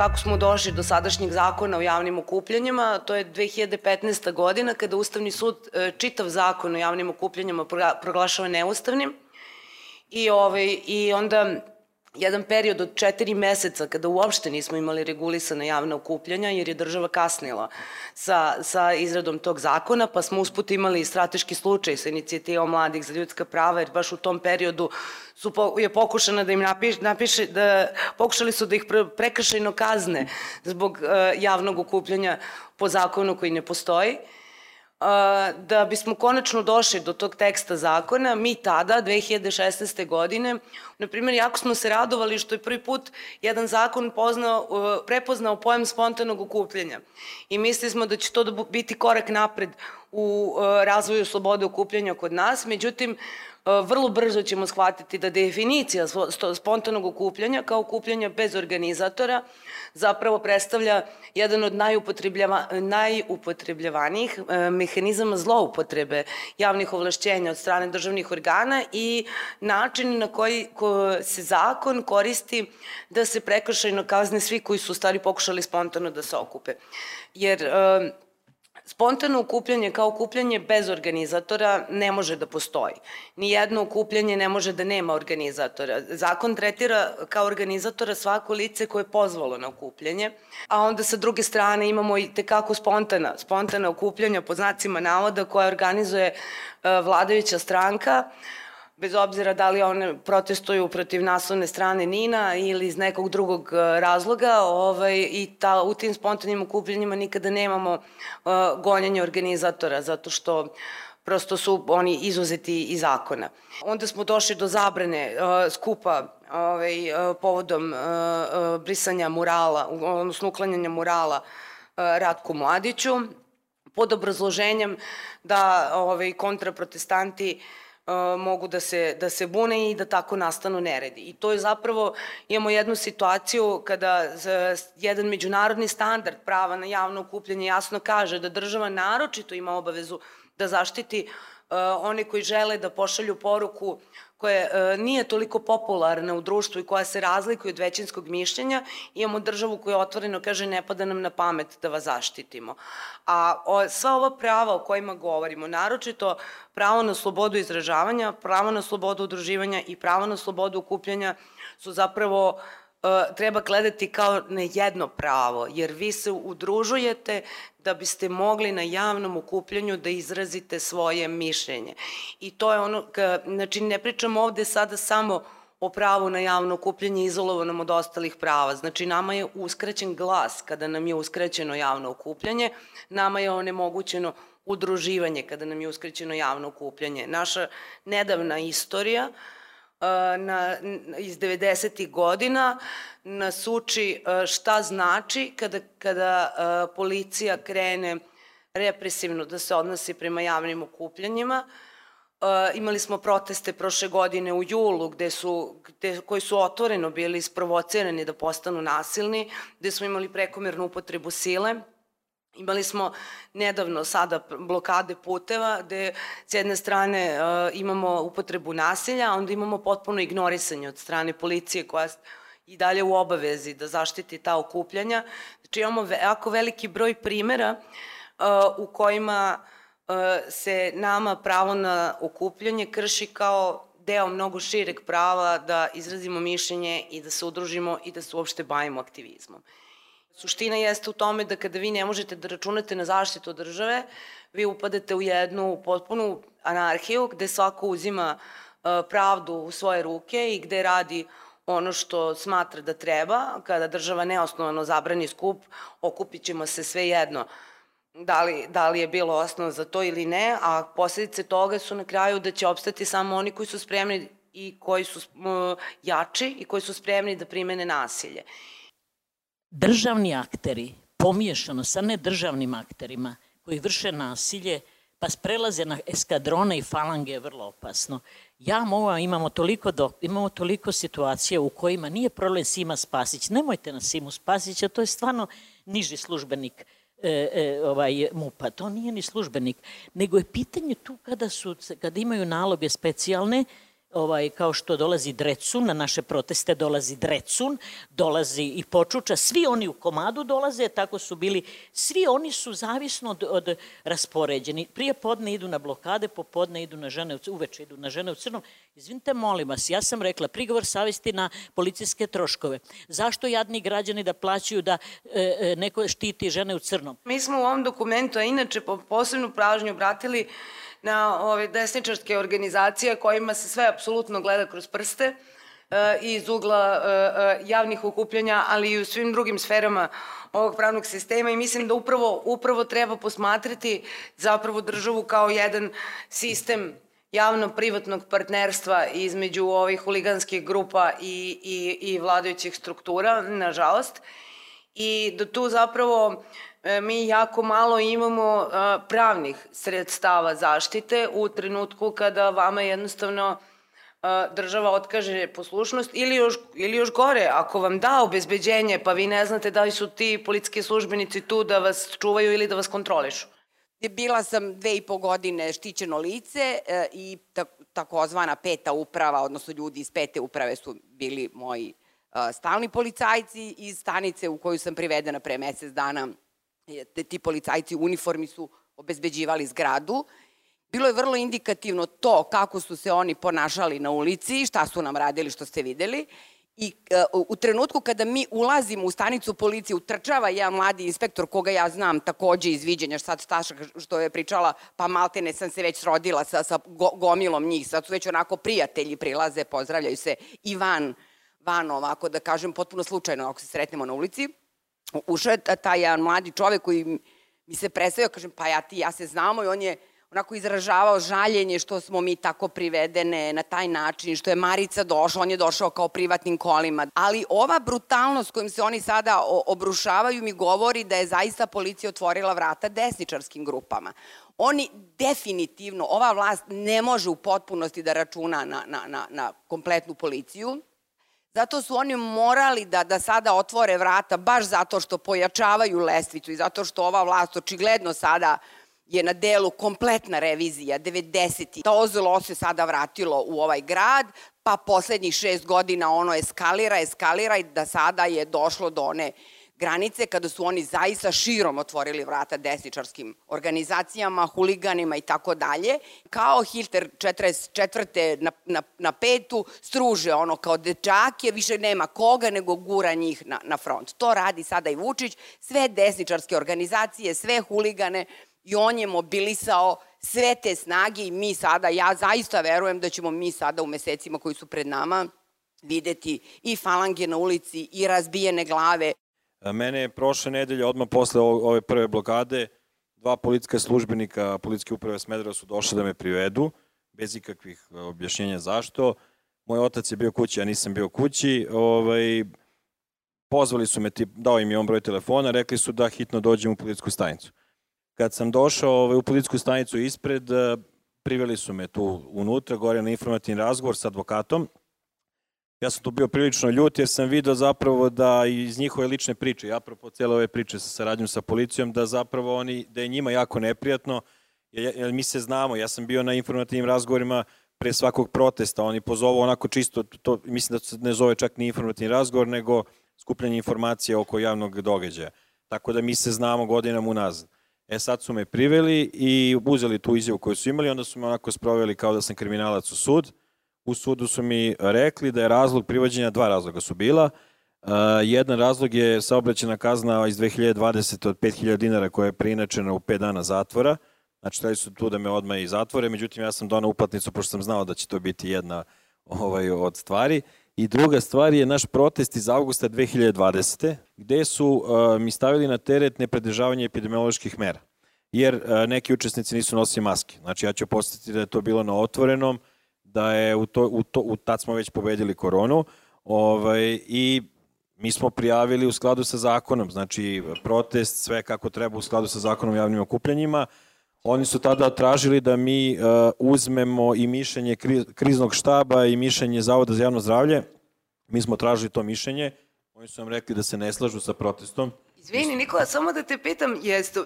kako smo došli do sadašnjeg zakona o javnim okupljanjima, to je 2015. godina kada Ustavni sud e, čitav zakon o javnim okupljanjima proglašava neustavnim i, ovaj, i onda jedan period od četiri meseca kada uopšte nismo imali regulisane javne okupljanja jer je država kasnila sa, sa izradom tog zakona, pa smo usput imali strateški slučaj sa inicijativom mladih za ljudska prava jer baš u tom periodu su po, je pokušana da im napiše, napiše da pokušali su da ih pre, prekršajno kazne zbog uh, javnog okupljanja po zakonu koji ne postoji. Uh, da bismo konačno došli do tog teksta zakona, mi tada, 2016. godine, na primjer, jako smo se radovali što je prvi put jedan zakon poznao, prepoznao pojem spontanog okupljanja. I mislili smo da će to da biti korak napred u razvoju slobode okupljanja kod nas, međutim, vrlo brzo ćemo shvatiti da definicija spontanog okupljanja kao okupljanja bez organizatora zapravo predstavlja jedan od najupotrebljava, najupotrebljavanijih e, mehanizama zloupotrebe javnih ovlašćenja od strane državnih organa i način na koji ko se zakon koristi da se prekršajno kazne svi koji su stari pokušali spontano da se okupe. Jer e, Spontano okupljanje kao okupljanje bez organizatora ne može da postoji. Nijedno okupljanje ne može da nema organizatora. Zakon tretira kao organizatora svako lice koje je pozvalo na okupljanje, a onda sa druge strane imamo i tekako spontana, spontana okupljanja po znacima navoda koja organizuje e, vladajuća stranka, bez obzira da li one protestuju protiv naslovne strane Nina ili iz nekog drugog e, razloga ovaj, i ta, u tim spontanim okupljenjima nikada nemamo uh, gonjanje organizatora zato što prosto su oni izuzeti iz zakona. Onda smo došli do zabrane uh, skupa ovaj, povodom uh, brisanja murala, odnosno uklanjanja murala Ratku Mladiću pod obrazloženjem da ovaj, kontraprotestanti uh, mogu da se, da se bune i da tako nastanu neredi. I to je zapravo, imamo jednu situaciju kada jedan međunarodni standard prava na javno okupljanje jasno kaže da država naročito ima obavezu da zaštiti one koji žele da pošalju poruku koja e, nije toliko popularna u društvu i koja se razlikuje od većinskog mišljenja, imamo državu koja otvoreno kaže ne pada nam na pamet da vas zaštitimo. A o, sva ova prava o kojima govorimo, naročito pravo na slobodu izražavanja, pravo na slobodu udruživanja i pravo na slobodu okupljanja su zapravo treba gledati kao na jedno pravo, jer vi se udružujete da biste mogli na javnom okupljanju da izrazite svoje mišljenje. I to je ono, ka, znači ne pričamo ovde sada samo o pravu na javno okupljanje izolovanom od ostalih prava. Znači, nama je uskraćen glas kada nam je uskraćeno javno okupljanje, nama je onemogućeno udruživanje kada nam je uskraćeno javno okupljanje. Naša nedavna istorija uh, na, iz 90. godina nas uči šta znači kada, kada policija krene represivno da se odnosi prema javnim okupljanjima. imali smo proteste prošle godine u julu gde su, gde, koji su otvoreno bili isprovocirani da postanu nasilni, gde smo imali prekomernu upotrebu sile Imali smo nedavno sada blokade puteva gde s jedne strane uh, imamo upotrebu nasilja, a onda imamo potpuno ignorisanje od strane policije koja i dalje u obavezi da zaštiti ta okupljanja. Znači imamo jako veliki broj primera uh, u kojima uh, se nama pravo na okupljanje krši kao deo mnogo šireg prava da izrazimo mišljenje i da se udružimo i da se uopšte bavimo aktivizmom. Suština jeste u tome da kada vi ne možete da računate na zaštitu države, vi upadate u jednu potpunu anarhiju gde svako uzima e, pravdu u svoje ruke i gde radi ono što smatra da treba, kada država neosnovano zabrani skup, okupit ćemo se sve jedno. Da li, da li je bilo osnova za to ili ne, a posledice toga su na kraju da će opstati samo oni koji su spremni i koji su jači i koji su spremni da primene nasilje državni akteri, pomiješano sa nedržavnim akterima koji vrše nasilje, pa prelaze na eskadrone i falange je vrlo opasno. Ja mogu, imamo toliko, do, imamo toliko situacija u kojima nije problem Sima Spasić. Nemojte na Simu Spasića, to je stvarno niži službenik e, e, ovaj, MUPA. To nije ni službenik. Nego je pitanje tu kada, su, kada imaju naloge specijalne, ovaj, kao što dolazi Drecun, na naše proteste dolazi Drecun, dolazi i Počuča, svi oni u komadu dolaze, tako su bili, svi oni su zavisno od, od raspoređeni. Prije podne idu na blokade, popodne idu na žene, uveče idu na žene u crnom. Izvinite, molim vas, ja sam rekla, prigovor savesti na policijske troškove. Zašto jadni građani da plaćaju da e, e neko štiti žene u crnom? Mi smo u ovom dokumentu, a inače po posebnu pražnju obratili na ove desničarske organizacije kojima se sve apsolutno gleda kroz prste e, iz ugla e, e, javnih okupljanja, ali i u svim drugim sferama ovog pravnog sistema. I mislim da upravo, upravo treba posmatrati zapravo državu kao jedan sistem javno-privatnog partnerstva između ovih huliganskih grupa i, i, i vladajućih struktura, nažalost, i da tu zapravo mi jako malo imamo e, pravnih sredstava zaštite u trenutku kada vama jednostavno e, država otkaže poslušnost ili još, ili još gore, ako vam da obezbeđenje pa vi ne znate da li su ti policijski službenici tu da vas čuvaju ili da vas kontrolišu. Bila sam dve i po godine štićeno lice i takozvana peta uprava, odnosno ljudi iz pete uprave su bili moji stalni policajci iz stanice u koju sam privedena pre mesec dana te, ti policajci u uniformi su obezbeđivali zgradu. Bilo je vrlo indikativno to kako su se oni ponašali na ulici, šta su nam radili, što ste videli. I uh, u trenutku kada mi ulazimo u stanicu policije, utrčava jedan mladi inspektor koga ja znam takođe iz viđenja, sad Staša što je pričala, pa maltene sam se već srodila sa, sa go, gomilom njih, sad su već onako prijatelji prilaze, pozdravljaju se i van, van ovako da kažem, potpuno slučajno ako se sretnemo na ulici ušao je taj jedan mladi čovek koji mi se predstavio, kažem, pa ja ti, ja se znamo i on je onako izražavao žaljenje što smo mi tako privedene na taj način, što je Marica došla, on je došao kao privatnim kolima. Ali ova brutalnost kojim se oni sada obrušavaju mi govori da je zaista policija otvorila vrata desničarskim grupama. Oni definitivno, ova vlast ne može u potpunosti da računa na, na, na, na kompletnu policiju, Zato su oni morali da, da sada otvore vrata, baš zato što pojačavaju lestvicu i zato što ova vlast očigledno sada je na delu kompletna revizija, 90. To ozelo se sada vratilo u ovaj grad, pa poslednjih šest godina ono eskalira, eskalira i da sada je došlo do one granice kada su oni zaista širom otvorili vrata desničarskim organizacijama, huliganima i tako dalje. Kao Hilter 44. na, na, na petu struže ono kao dečake, više nema koga nego gura njih na, na front. To radi sada i Vučić, sve desničarske organizacije, sve huligane i on je mobilisao sve te snage i mi sada, ja zaista verujem da ćemo mi sada u mesecima koji su pred nama videti i falange na ulici i razbijene glave. Mene je prošle nedelje, odmah posle ove prve blokade, dva policijska službenika policijske uprave Smedra su došli da me privedu, bez ikakvih e, objašnjenja zašto. Moj otac je bio kući, ja nisam bio kući. Ovaj, pozvali su me, dao im je on broj telefona, rekli su da hitno dođem u policijsku stanicu. Kad sam došao ovaj, u policijsku stanicu ispred, e, priveli su me tu unutra, gore na informativni razgovor sa advokatom, Ja sam tu bio prilično ljut jer sam video zapravo da iz njihove lične priče, apropo cijele ove priče sa saradnjom sa policijom, da zapravo oni, da je njima jako neprijatno, jer, mi se znamo, ja sam bio na informativnim razgovorima pre svakog protesta, oni pozovu onako čisto, to, mislim da se ne zove čak ni informativni razgovor, nego skupljanje informacije oko javnog događaja. Tako da mi se znamo godinama unazad. E sad su me priveli i uzeli tu izjavu koju su imali, onda su me onako sproveli kao da sam kriminalac u sud, u sudu su mi rekli da je razlog privođenja, dva razloga su bila. Uh, jedan razlog je saobraćena kazna iz 2020. od 5000 dinara koja je preinačena u 5 dana zatvora. Znači, hteli su tu da me odmah i zatvore, međutim ja sam donao uplatnicu pošto sam znao da će to biti jedna ovaj, od stvari. I druga stvar je naš protest iz avgusta 2020. gde su uh, mi stavili na teret nepredržavanje epidemioloških mera. Jer uh, neki učesnici nisu nosili maske. Znači ja ću postaviti da je to bilo na otvorenom, da je u to, u to, u tad smo već pobedili koronu ovaj, i mi smo prijavili u skladu sa zakonom, znači protest, sve kako treba u skladu sa zakonom javnim okupljanjima. Oni su tada tražili da mi uh, uzmemo i mišljenje kriznog štaba i mišljenje Zavoda za javno zdravlje. Mi smo tražili to mišljenje. Oni su nam rekli da se ne slažu sa protestom. Izvini, Nikola, samo da te pitam, jeste,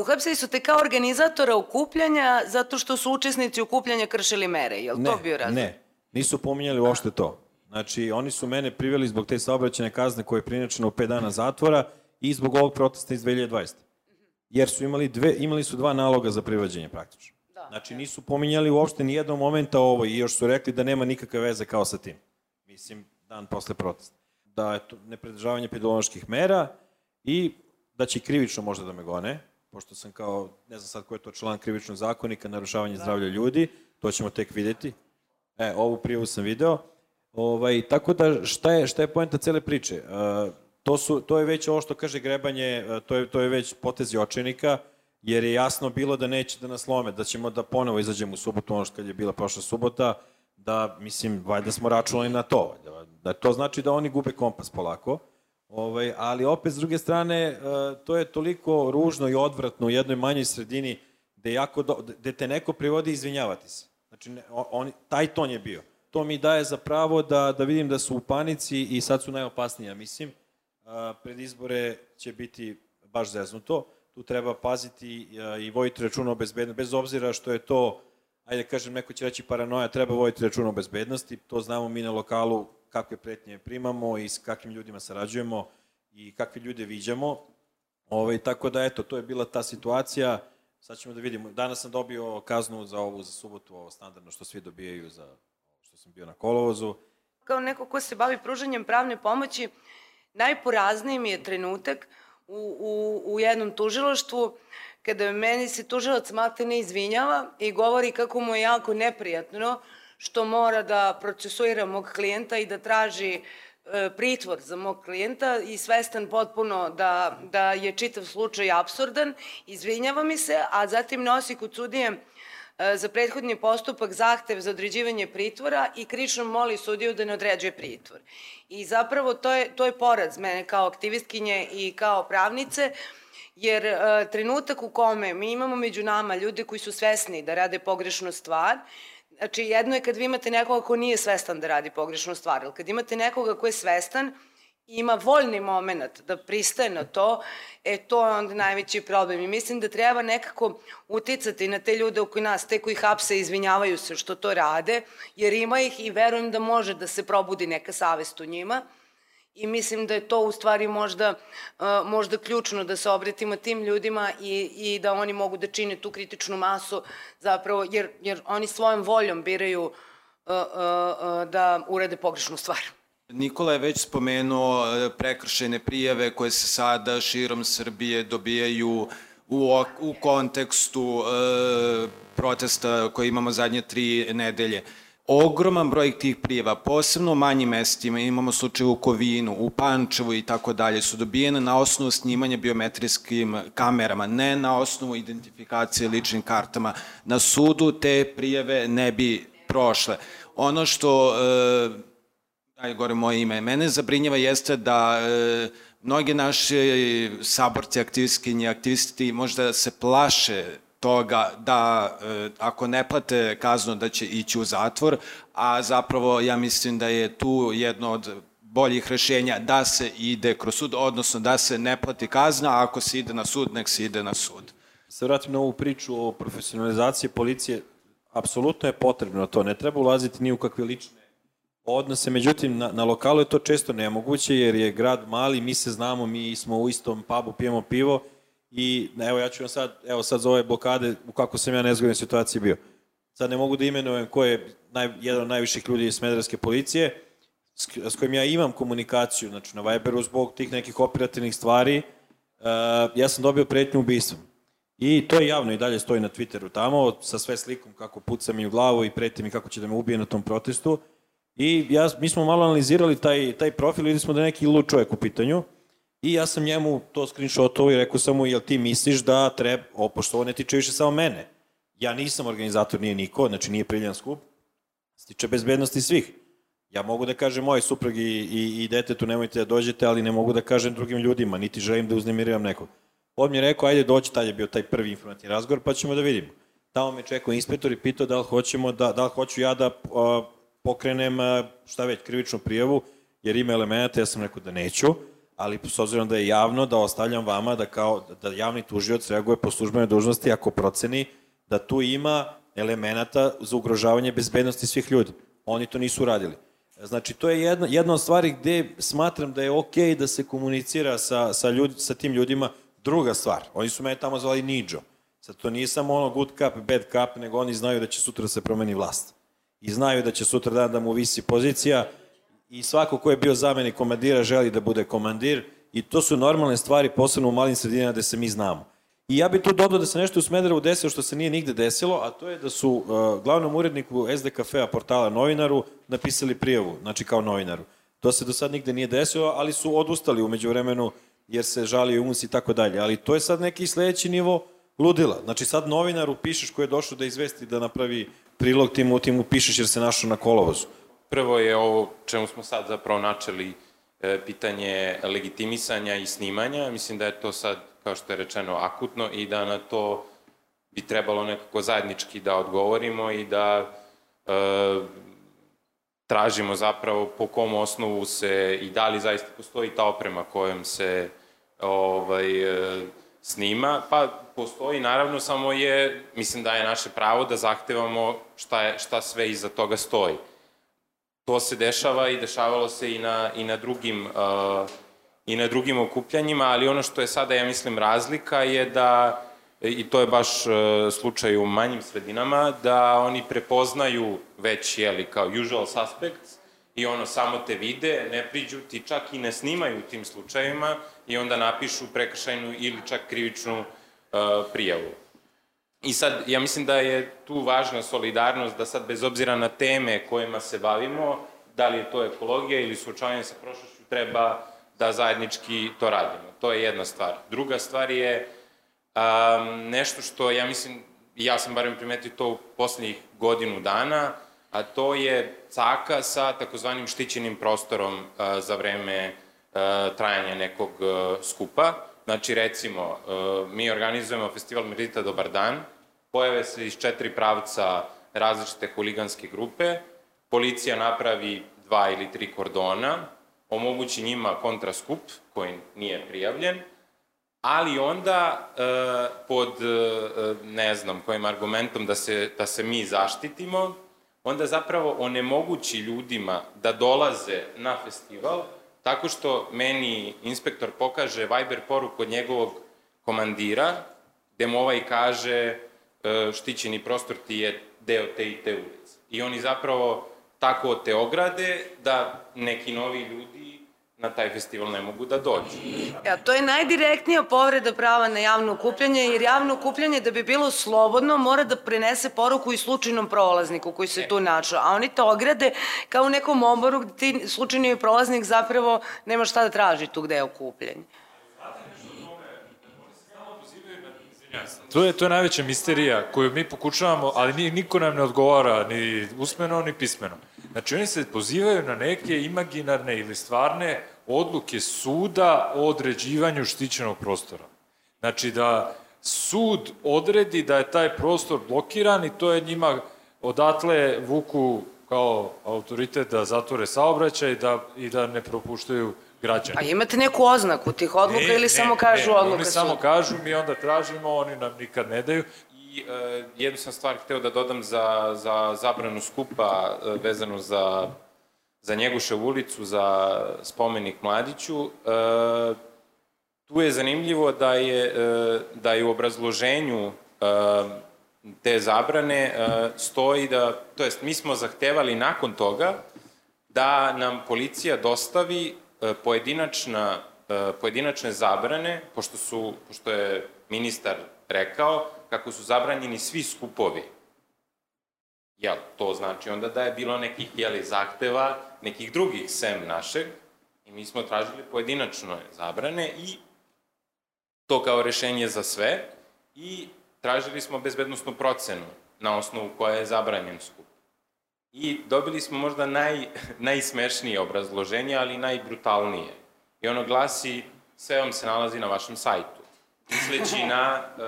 uhapsili su te kao organizatora okupljanja zato što su učesnici okupljanja kršili mere. Je li ne, to bio razlog? Ne, nisu pominjali uopšte to. Znači, oni su mene priveli zbog te saobraćene kazne koje je prinačeno u 5 dana zatvora i zbog ovog protesta iz 2020. Jer su imali, dve, imali su dva naloga za privađenje praktično. Da, znači, nisu pominjali uopšte ni jednog momenta ovo i još su rekli da nema nikakve veze kao sa tim. Mislim, dan posle protesta. Da je to nepredržavanje epidemioloških mera i da će krivično možda da me gone, pošto sam kao, ne znam sad ko je to član krivičnog zakonika, narušavanje da. zdravlja ljudi, to ćemo tek videti. E, ovu prijavu sam video. Ovaj, tako da, šta je, šta je poenta cele priče? Uh, to, su, to je već ovo što kaže grebanje, uh, to je, to je već potezi očenika, jer je jasno bilo da neće da nas lome, da ćemo da ponovo izađemo u subotu, ono što je bila prošla subota, da, mislim, valjda smo računali na to. Da, da to znači da oni gube kompas polako. Ovaj, ali opet, s druge strane, uh, to je toliko ružno i odvratno u jednoj manjoj sredini gde, jako do, gde te neko privodi izvinjavati se. Znači, ne, on, taj ton je bio to mi daje za pravo da, da vidim da su u panici i sad su najopasniji, mislim. A, pred izbore će biti baš zeznuto. Tu treba paziti a, i vojiti računa o bezbednosti, bez obzira što je to, ajde kažem, neko će reći paranoja, treba vojiti računa o bezbednosti. To znamo mi na lokalu kakve pretnje primamo i s kakvim ljudima sarađujemo i kakve ljude viđamo. Ovaj, tako da, eto, to je bila ta situacija. Sad ćemo da vidimo. Danas sam dobio kaznu za ovu, za subotu, ovo standardno što svi dobijaju za sam bio na kolovozu. Kao neko ko se bavi pružanjem pravne pomoći, najporazniji mi je trenutak u, u, u jednom tužiloštvu kada meni se tužilac mate ne izvinjava i govori kako mu je jako neprijatno što mora da procesuira mog klijenta i da traži e, pritvor za mog klijenta i svestan potpuno da, da je čitav slučaj absurdan, izvinjava mi se, a zatim nosi kod sudije E, za prethodni postupak zahtev za određivanje pritvora i krično moli sudiju da ne određuje pritvor. I zapravo to je, to je poraz mene kao aktivistkinje i kao pravnice, jer e, trenutak u kome mi imamo među nama ljude koji su svesni da rade pogrešnu stvar, znači jedno je kad vi imate nekoga ko nije svestan da radi pogrešnu stvar, ali kad imate nekoga ko je svestan, ima voljni moment da pristaje na to, e to je onda najveći problem. I mislim da treba nekako uticati na te ljude oko nas, te koji hapse izvinjavaju se što to rade, jer ima ih i verujem da može da se probudi neka savest u njima. I mislim da je to u stvari možda, možda ključno da se obretimo tim ljudima i, i da oni mogu da čine tu kritičnu masu zapravo, jer, jer oni svojom voljom biraju da urade pogrešnu stvar. Nikola je već spomenuo e, prekršene prijave koje se sada širom Srbije dobijaju u, u kontekstu e, protesta koje imamo zadnje tri nedelje. Ogroman broj tih prijeva, posebno u manjim mestima, imamo slučaj u Kovinu, u Pančevu i tako dalje, su dobijene na osnovu snimanja biometrijskim kamerama, ne na osnovu identifikacije ličnim kartama. Na sudu te prijeve ne bi prošle. Ono što e, Aj, gore moje ime. Mene zabrinjava jeste da e, mnogi naši saborci, aktivistkinji, aktivisti možda se plaše toga da e, ako ne plate kaznu da će ići u zatvor, a zapravo ja mislim da je tu jedno od boljih rešenja da se ide kroz sud, odnosno da se ne plati kazna, a ako se ide na sud, nek se ide na sud. Se vratim na ovu priču o profesionalizaciji policije, apsolutno je potrebno to, ne treba ulaziti ni u kakve lične odnose, međutim na, na lokalu je to često nemoguće jer je grad mali, mi se znamo, mi smo u istom pubu, pijemo pivo i evo ja ću vam sad, evo sad za ove blokade, u kako sam ja nezgodnoj situaciji bio. Sad ne mogu da imenujem ko je naj, jedan od najviših ljudi iz Smederevske policije, s, s kojim ja imam komunikaciju, znači na Viberu zbog tih nekih operativnih stvari, uh, ja sam dobio pretnju ubistvom. I to je javno i dalje stoji na Twitteru tamo, sa sve slikom kako puca mi u glavu i preti mi kako će da me ubije na tom protestu. I ja, mi smo malo analizirali taj, taj profil, videli smo da je neki lud čovjek u pitanju. I ja sam njemu to screenshotovo i rekao sam mu, jel ti misliš da treba, o, pošto ovo ne tiče više samo mene. Ja nisam organizator, nije niko, znači nije priljan skup. Se tiče bezbednosti svih. Ja mogu da kažem moje suprug i, i, i detetu nemojte da dođete, ali ne mogu da kažem drugim ljudima, niti želim da uznemirivam nekog. On mi je rekao, ajde doći, tad je bio taj prvi informativni razgovor, pa ćemo da vidimo. Tamo me čekao inspektor i pitao da li hoćemo da, da li hoću ja da pokrenem, šta već, krivičnu prijavu, jer ima elemenata, ja sam rekao da neću, ali s obzirom da je javno, da ostavljam vama da kao da javni tužioc reaguje po službenoj dužnosti ako proceni da tu ima elemenata za ugrožavanje bezbednosti svih ljudi. Oni to nisu radili. Znači, to je jedna, jedna od stvari gde smatram da je okej okay da se komunicira sa, sa, ljudi, sa tim ljudima. Druga stvar, oni su mene tamo zvali Niđo. Sad, to nije samo ono good cup, bad cup, nego oni znaju da će sutra da se promeni vlast. I znaju da će sutra dan da mu visi pozicija i svako ko je bio zamenik komandira želi da bude komandir i to su normalne stvari, posebno u malim sredinama gde se mi znamo. I ja bih tu dodao da se nešto u Smederevu desilo što se nije nigde desilo, a to je da su uh, glavnom uredniku SDKF-a portala novinaru napisali prijavu, znači kao novinaru. To se do sad nigde nije desilo, ali su odustali umeđu vremenu jer se žali uns i tako dalje. Ali to je sad neki sledeći nivo ludila. Znači sad novinaru pišeš koji je došao da izvesti da napravi prilog timu, timu pišeš jer se našao na kolovozu. Prvo je ovo čemu smo sad zapravo načeli e, pitanje legitimisanja i snimanja. Mislim da je to sad kao što je rečeno, akutno i da na to bi trebalo nekako zajednički da odgovorimo i da e, tražimo zapravo po kom osnovu se i da li zaista postoji ta oprema kojom se ovaj, e, snima, pa postoji naravno samo je, mislim da je naše pravo da zahtevamo šta, je, šta sve iza toga stoji. To se dešava i dešavalo se i na, i na drugim uh, i na drugim okupljanjima, ali ono što je sada, ja mislim, razlika je da, i to je baš e, slučaj u manjim sredinama, da oni prepoznaju već, jeli, kao usual suspects, i ono, samo te vide, ne priđu ti, čak i ne snimaju u tim slučajima i onda napišu prekršajnu ili čak krivičnu uh, prijavu. I sad, ja mislim da je tu važna solidarnost, da sad bez obzira na teme kojima se bavimo, da li je to ekologija ili suočavanje sa prošlošću, treba da zajednički to radimo. To je jedna stvar. Druga stvar je um, nešto što ja mislim, ja sam barem primetio to u poslednjih godinu dana, a to je caka sa takozvanim štićenim prostorom uh, za vreme uh, trajanja nekog uh, skupa. Znači, recimo, mi organizujemo festival Medita Dobar dan, pojave se iz četiri pravca različite huliganske grupe, policija napravi dva ili tri kordona, omogući njima kontraskup koji nije prijavljen, ali onda e, pod, e, ne znam, kojim argumentom da se, da se mi zaštitimo, onda zapravo onemogući ljudima da dolaze na festival, tako što meni inspektor pokaže Viber poruku od njegovog komandira, gde mu ovaj kaže štićeni prostor ti je deo te i te ulice. I oni zapravo tako te ograde da neki novi ljudi na taj festival ne mogu da dođu. Ja, to je najdirektnija povreda prava na javno okupljanje, jer javno okupljanje da bi bilo slobodno mora da prenese poruku i slučajnom prolazniku koji se e. tu našao, a oni to ograde kao u nekom oboru gde ti slučajni prolaznik zapravo nema šta da traži tu gde je okupljanje. To je, to je najveća misterija koju mi pokušavamo, ali niko nam ne odgovara ni usmeno ni pismeno. Znači, oni se pozivaju na neke imaginarne ili stvarne odluke suda o određivanju štićenog prostora. Znači, da sud odredi da je taj prostor blokiran i to je njima odatle vuku kao autoritet da zatvore saobraćaj i da, i da ne propuštaju građani. A imate neku oznaku tih odluka ne, ili ne, samo kažu ne, odluka Oni samo kažu, mi onda tražimo, oni nam nikad ne daju. I e, jednu sam stvar hteo da dodam za, za zabranu skupa e, vezano za, za Njegušev ulicu, za spomenik Mladiću. E, tu je zanimljivo da je, e, da je u obrazloženju e, te zabrane stoji da, to jest mi smo zahtevali nakon toga da nam policija dostavi pojedinačna, e, pojedinačne zabrane, pošto, su, pošto je ministar rekao, kako su zabranjeni svi skupovi. Jel, to znači onda da je bilo nekih, jeli, zahteva, nekih drugih sem našeg, i mi smo tražili pojedinačno zabrane i to kao rešenje za sve, i tražili smo bezbednostnu procenu na osnovu koja je zabranjen skup. I dobili smo možda naj, najsmešnije obrazloženje, ali najbrutalnije. I ono glasi, sve vam se nalazi na vašem sajtu. Misleći na uh,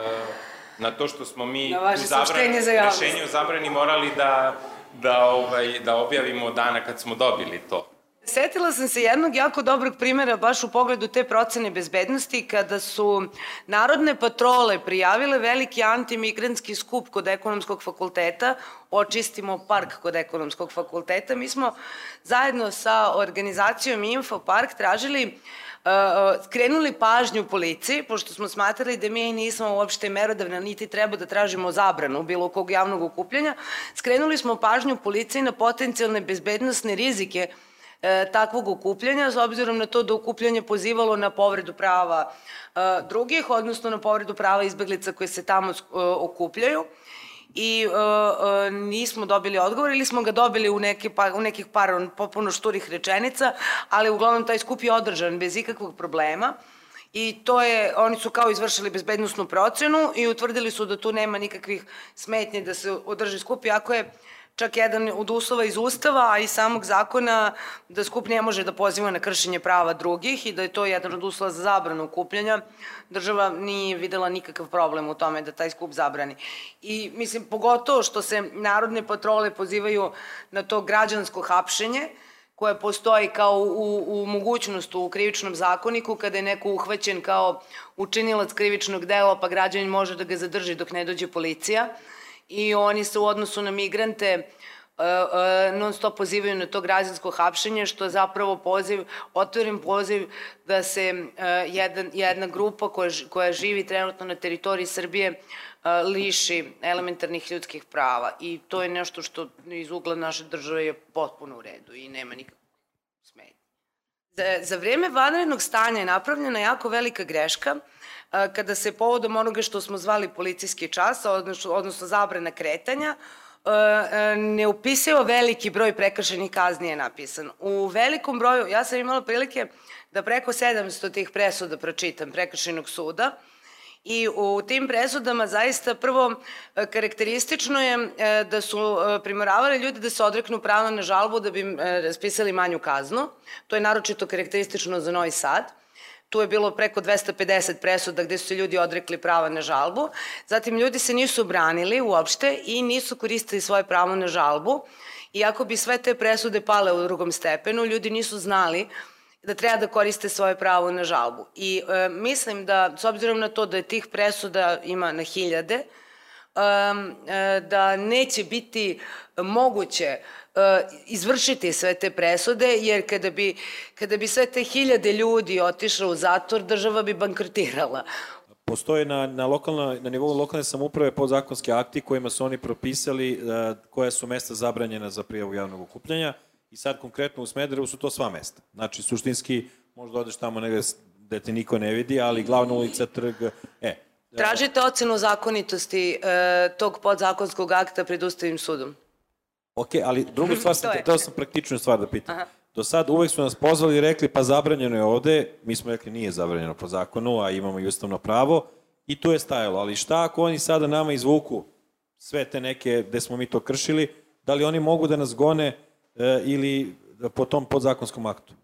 na to što smo mi na u zabrani, za rešenju zabrani morali da, da, ovaj, da objavimo dana kad smo dobili to. Setila sam se jednog jako dobrog primjera baš u pogledu te procene bezbednosti kada su narodne patrole prijavile veliki antimigrantski skup kod ekonomskog fakulteta, očistimo park kod ekonomskog fakulteta. Mi smo zajedno sa organizacijom Info Park tražili uh, skrenuli pažnju policiji, pošto smo smatrali da mi nismo uopšte merodavne, niti treba da tražimo zabranu bilo kog javnog okupljanja, skrenuli smo pažnju policiji na potencijalne bezbednostne rizike e, takvog okupljanja, s obzirom na to da okupljanje pozivalo na povredu prava e, drugih, odnosno na povredu prava izbeglica koje se tamo e, okupljaju. I e, nismo dobili odgovor ili smo ga dobili u, neke, pa, u nekih par popuno šturih rečenica, ali uglavnom taj skup je održan bez ikakvog problema. I to je, oni su kao izvršili bezbednostnu procenu i utvrdili su da tu nema nikakvih smetnje da se održi skup, iako je čak jedan od uslova iz Ustava, a i samog zakona da skup ne može da poziva na kršenje prava drugih i da je to jedan od uslova za zabranu okupljanja. Država nije videla nikakav problem u tome da taj skup zabrani. I mislim, pogotovo što se narodne patrole pozivaju na to građansko hapšenje, koje postoji kao u, u mogućnost u krivičnom zakoniku kada je neko uhvaćen kao učinilac krivičnog dela pa građanin može da ga zadrži dok ne dođe policija i oni se u odnosu na migrante e, e, non stop pozivaju na to građansko hapšenje, što je zapravo poziv, otvoren poziv da se e, jedan, jedna grupa koja, koja živi trenutno na teritoriji Srbije liši elementarnih ljudskih prava i to je nešto što iz ugla naše države je potpuno u redu i nema nikakvog smetnje. Za, za vreme vanrednog stanja je napravljena jako velika greška kada se povodom onoga što smo zvali policijski čas, odnosno, odnosno zabrana kretanja, ne upisao veliki broj prekršenih kazni je napisan. U velikom broju, ja sam imala prilike da preko 700 tih presuda pročitam prekršenog suda, I u tim presudama zaista prvo karakteristično je da su primoravali ljudi da se odreknu prava na žalbu da bi raspisali manju kaznu. To je naročito karakteristično za Novi Sad. Tu je bilo preko 250 presuda gde su se ljudi odrekli prava na žalbu. Zatim ljudi se nisu branili uopšte i nisu koristili svoje pravo na žalbu. Iako bi sve te presude pale u drugom stepenu, ljudi nisu znali da treba da koriste svoje pravo na žalbu. I e, mislim da, s obzirom na to da je tih presuda ima na hiljade, da neće biti moguće Uh, izvršiti sve te presude, jer kada bi, kada bi sve te hiljade ljudi otišlo u zatvor, država bi bankrotirala. Postoje na, na, lokalna, na nivou lokalne samuprave podzakonske akti kojima su oni propisali uh, koja su mesta zabranjena za prijavu javnog okupljanja i sad konkretno u Smederevu su to sva mesta. Znači, suštinski, možda odeš tamo negde gde te niko ne vidi, ali glavna ulica, trg, e, Tražite ocenu zakonitosti e, tog podzakonskog akta pred Ustavim sudom. Ok, ali drugu stvar sam, teo sam praktičnu stvar da pitam. Aha. Do sad uvek su nas pozvali i rekli pa zabranjeno je ovde, mi smo rekli nije zabranjeno po zakonu, a imamo i ustavno pravo i tu je stajalo. Ali šta ako oni sada nama izvuku sve te neke gde smo mi to kršili, da li oni mogu da nas gone e, ili po tom podzakonskom aktu?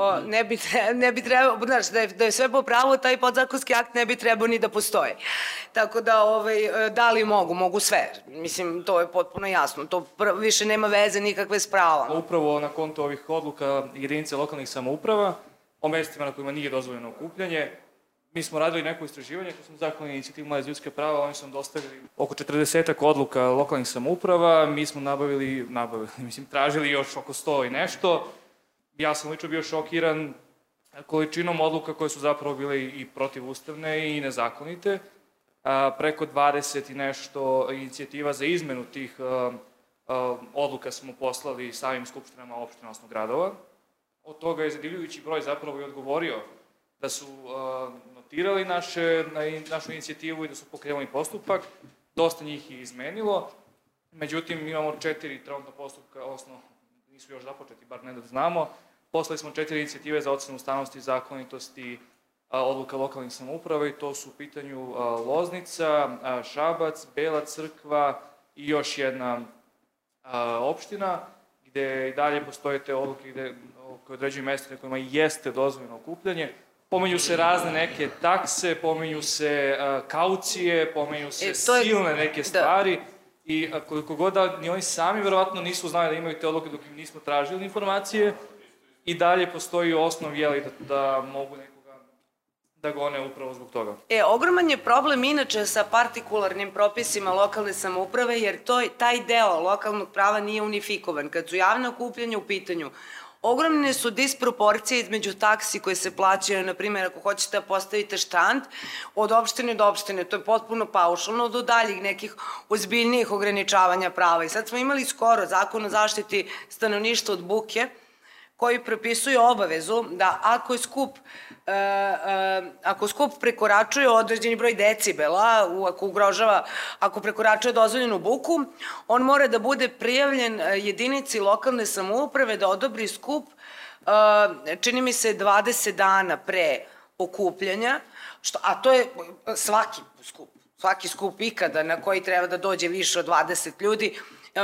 O, ne bi, ne bi trebao, znaš, da je, da je sve po pravu, taj podzakonski akt ne bi trebao ni da postoji. Tako da, ovaj, da li mogu? Mogu sve. Mislim, to je potpuno jasno. To više nema veze nikakve s pravom. Upravo na konto ovih odluka jedinice lokalnih samouprava, o mestima na kojima nije dozvoljeno okupljanje, Mi smo radili neko istraživanje, to smo zakon inicijativu Mlaje ljudske prava, oni su nam dostavili oko 40 odluka lokalnih samouprava, mi smo nabavili, nabavili, mislim, tražili još oko 100 i nešto, ja sam lično bio šokiran količinom odluka koje su zapravo bile i protivustavne i nezakonite. Preko 20 i nešto inicijativa za izmenu tih odluka smo poslali samim skupštinama opština, osno gradova. Od toga je zadivljujući broj zapravo i odgovorio da su notirali naše, na, našu inicijativu i da su pokrenuli postupak. Dosta njih je izmenilo. Međutim, imamo četiri trenutno postupka, osnovno nisu još započeti, bar ne da znamo, Poslali smo četiri inicijative za ocenu ustavnosti i zakonitosti odluka lokalnih samouprava i to su u pitanju Loznica, Šabac, Bela crkva i još jedna opština gde i dalje postoje te odluke gde, koje određuju mesta na kojima jeste dozvoljeno okupljanje. Pomenju se razne neke takse, pomenju se kaucije, pomenju se e, je... silne neke da. stvari. Da. I koliko god da ni oni sami verovatno nisu znali da imaju te odluke dok im nismo tražili informacije, i dalje postoji osnov, jeli, da, da mogu nekoga da gone upravo zbog toga. E, ogroman je problem inače sa partikularnim propisima lokalne samouprave, jer to, taj deo lokalnog prava nije unifikovan. Kad su javne okupljanja u pitanju, Ogromne su disproporcije između taksi koje se plaćaju, na primjer, ako hoćete da postavite štand, od opštine do opštine, to je potpuno paušalno, do daljih nekih ozbiljnijih ograničavanja prava. I sad smo imali skoro zakon o zaštiti stanovništva od buke, koji propisuje obavezu da ako skup e, e, ako skup prekoračuje određeni broj decibela, ako ugrožava, ako prekoračuje dozvoljenu buku, on mora da bude prijavljen e, jedinici lokalne samouprave da odobri skup čini mi se 20 dana pre okupljanja, što, a to je svaki skup, svaki skup ikada na koji treba da dođe više od 20 ljudi,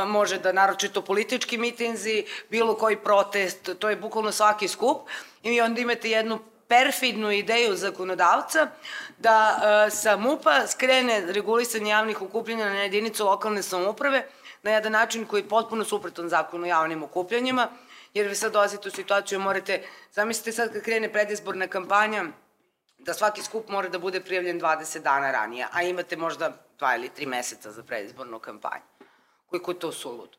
može da naročito politički mitinzi, bilo koji protest, to je bukvalno svaki skup. I onda imate jednu perfidnu ideju zakonodavca da e, sa MUPA skrene regulisanje javnih okupljenja na jedinicu lokalne samouprave na jedan način koji je potpuno suprotan zakonu o javnim okupljanjima, jer vi sad dolazite u situaciju, morate, zamislite sad kad krene predizborna kampanja, da svaki skup mora da bude prijavljen 20 dana ranije, a imate možda dva ili tri meseca za predizbornu kampanju koliko je to suludo.